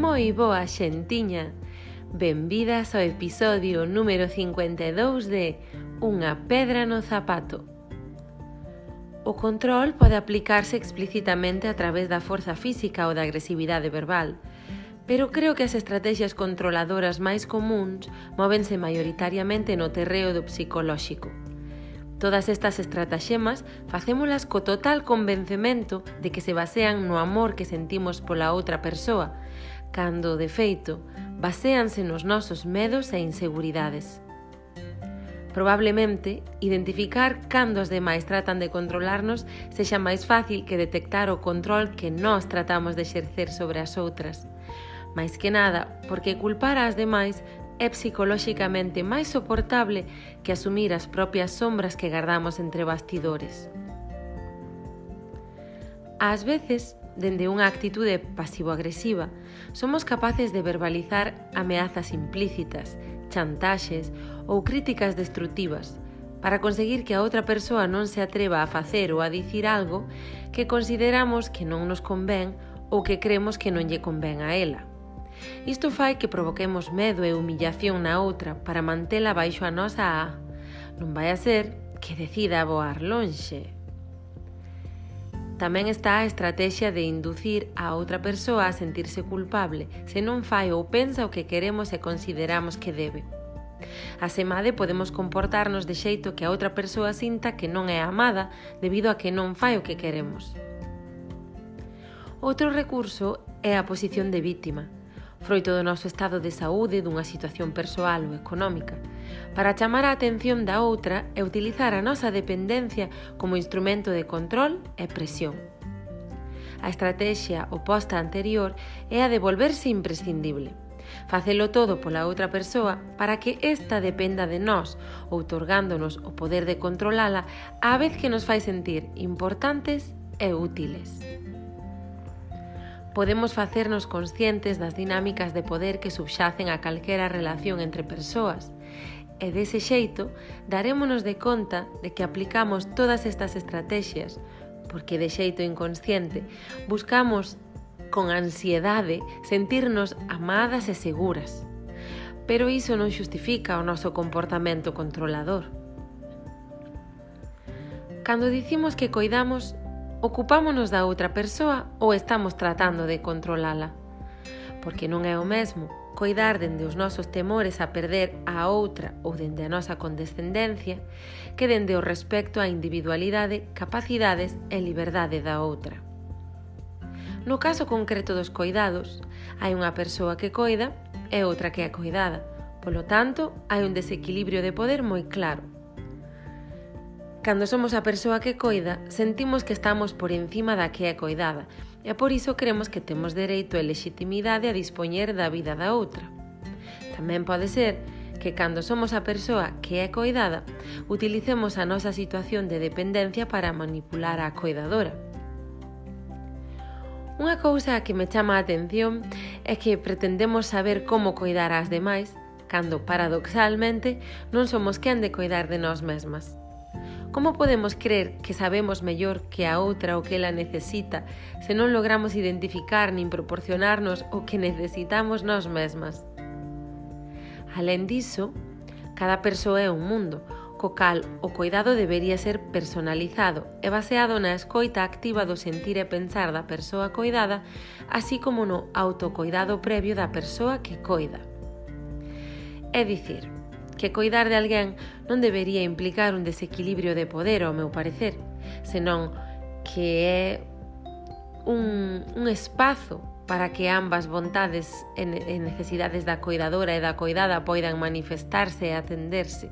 moi boa xentiña. Benvidas ao episodio número 52 de Unha pedra no zapato. O control pode aplicarse explicitamente a través da forza física ou da agresividade verbal, pero creo que as estrategias controladoras máis comuns móvense maioritariamente no terreo do psicolóxico. Todas estas estrataxemas facémolas co total convencemento de que se basean no amor que sentimos pola outra persoa cando, de feito, baséanse nos nosos medos e inseguridades. Probablemente, identificar cando os demais tratan de controlarnos sexa máis fácil que detectar o control que nós tratamos de exercer sobre as outras. Mais que nada, porque culpar ás demais é psicolóxicamente máis soportable que asumir as propias sombras que guardamos entre bastidores. Ás veces, dende unha actitude pasivo-agresiva, somos capaces de verbalizar ameazas implícitas, chantaxes ou críticas destructivas para conseguir que a outra persoa non se atreva a facer ou a dicir algo que consideramos que non nos convén ou que cremos que non lle convén a ela. Isto fai que provoquemos medo e humillación na outra para mantela baixo a nosa A. Non vai a ser que decida voar lonxe, Tamén está a estrategia de inducir a outra persoa a sentirse culpable se non fai ou pensa o que queremos e consideramos que debe. Asemade, podemos comportarnos de xeito que a outra persoa sinta que non é amada debido a que non fai o que queremos. Outro recurso é a posición de vítima, froito do noso estado de saúde, dunha situación persoal ou económica, para chamar a atención da outra e utilizar a nosa dependencia como instrumento de control e presión. A estrategia oposta anterior é a de volverse imprescindible, facelo todo pola outra persoa para que esta dependa de nós, outorgándonos o poder de controlala á vez que nos fai sentir importantes e útiles podemos facernos conscientes das dinámicas de poder que subxacen a calquera relación entre persoas e dese xeito darémonos de conta de que aplicamos todas estas estrategias porque de xeito inconsciente buscamos con ansiedade sentirnos amadas e seguras. Pero iso non xustifica o noso comportamento controlador. Cando dicimos que coidamos, ocupámonos da outra persoa ou estamos tratando de controlala? Porque non é o mesmo coidar dende os nosos temores a perder a outra ou dende a nosa condescendencia que dende o respecto á individualidade, capacidades e liberdade da outra. No caso concreto dos coidados, hai unha persoa que coida e outra que é coidada. Polo tanto, hai un desequilibrio de poder moi claro, Cando somos a persoa que coida, sentimos que estamos por encima da que é coidada, e por iso creemos que temos dereito e legitimidade a dispoñer da vida da outra. Tamén pode ser que cando somos a persoa que é coidada, utilicemos a nosa situación de dependencia para manipular a coidadora. Unha cousa que me chama a atención é que pretendemos saber como coidar ás demais, cando paradoxalmente non somos quen de coidar de nós mesmas. Como podemos crer que sabemos mellor que a outra o que ela necesita se non logramos identificar nin proporcionarnos o que necesitamos nós mesmas? Alén diso, cada persoa é un mundo, co cal o coidado debería ser personalizado e baseado na escoita activa do sentir e pensar da persoa coidada, así como no autocoidado previo da persoa que coida. É dicir, que coidar de alguén non debería implicar un desequilibrio de poder, ao meu parecer, senón que é un, un espazo para que ambas vontades e necesidades da coidadora e da coidada poidan manifestarse e atenderse.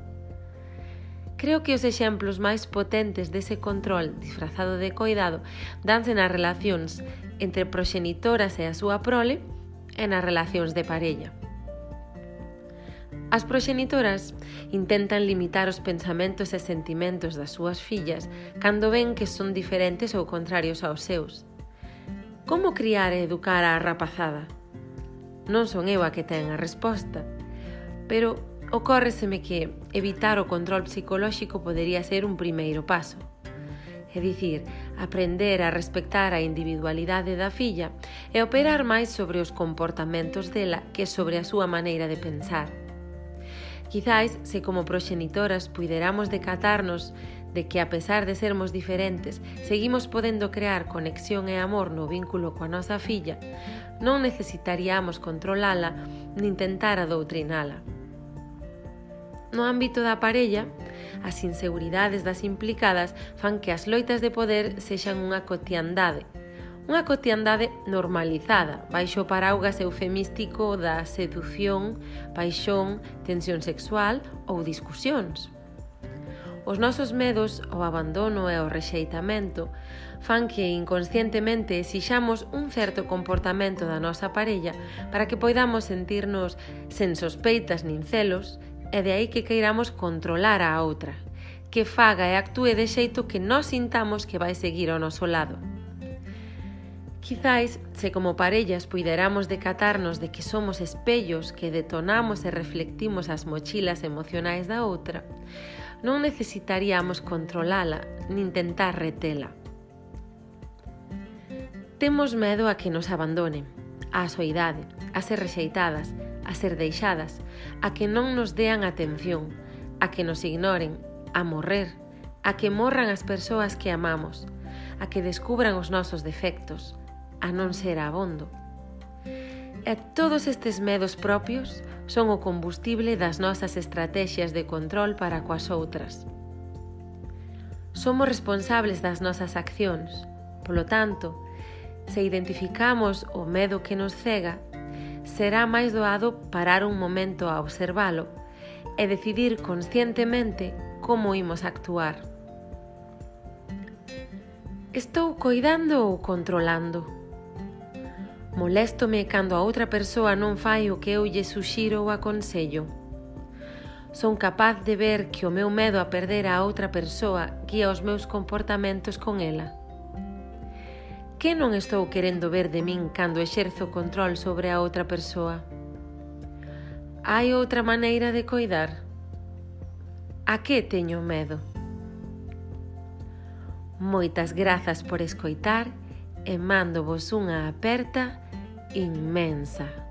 Creo que os exemplos máis potentes dese control disfrazado de coidado danse nas relacións entre proxenitoras e a súa prole e nas relacións de parella. As proxenitoras intentan limitar os pensamentos e sentimentos das súas fillas cando ven que son diferentes ou contrarios aos seus. Como criar e educar a rapazada? Non son eu a que ten a resposta, pero ocórreseme que evitar o control psicolóxico podería ser un primeiro paso. É dicir, aprender a respectar a individualidade da filla e operar máis sobre os comportamentos dela que sobre a súa maneira de pensar. Quizáis, se como proxenitoras puideramos decatarnos de que a pesar de sermos diferentes, seguimos podendo crear conexión e amor no vínculo coa nosa filla, non necesitaríamos controlala nin tentar adoutrinala. No ámbito da parella, as inseguridades das implicadas fan que as loitas de poder sexan unha cotiandade, Unha cotiandade normalizada, baixo o paraugas eufemístico da sedución, paixón, tensión sexual ou discusións. Os nosos medos, o abandono e o rexeitamento fan que inconscientemente exixamos un certo comportamento da nosa parella para que poidamos sentirnos sen sospeitas nin celos e de aí que queiramos controlar a outra, que faga e actúe de xeito que nós sintamos que vai seguir ao noso lado. Quizáis, se como parellas puideramos decatarnos de que somos espellos que detonamos e reflectimos as mochilas emocionais da outra, non necesitaríamos controlala nin tentar retela. Temos medo a que nos abandonen, á soidade, a ser rexeitadas, a ser deixadas, a que non nos dean atención, a que nos ignoren, a morrer, a que morran as persoas que amamos, a que descubran os nosos defectos, a non ser abondo. E todos estes medos propios son o combustible das nosas estrategias de control para coas outras. Somos responsables das nosas accións. Polo tanto, se identificamos o medo que nos cega, será máis doado parar un momento a observalo e decidir conscientemente como imos actuar. Estou coidando ou controlando? Moléstome cando a outra persoa non fai o que eu lle suxiro ou aconsello. Son capaz de ver que o meu medo a perder a outra persoa guía os meus comportamentos con ela. Que non estou querendo ver de min cando exerzo control sobre a outra persoa? Hai outra maneira de coidar? A que teño medo? Moitas grazas por escoitar e mándovos unha aperta inmensa.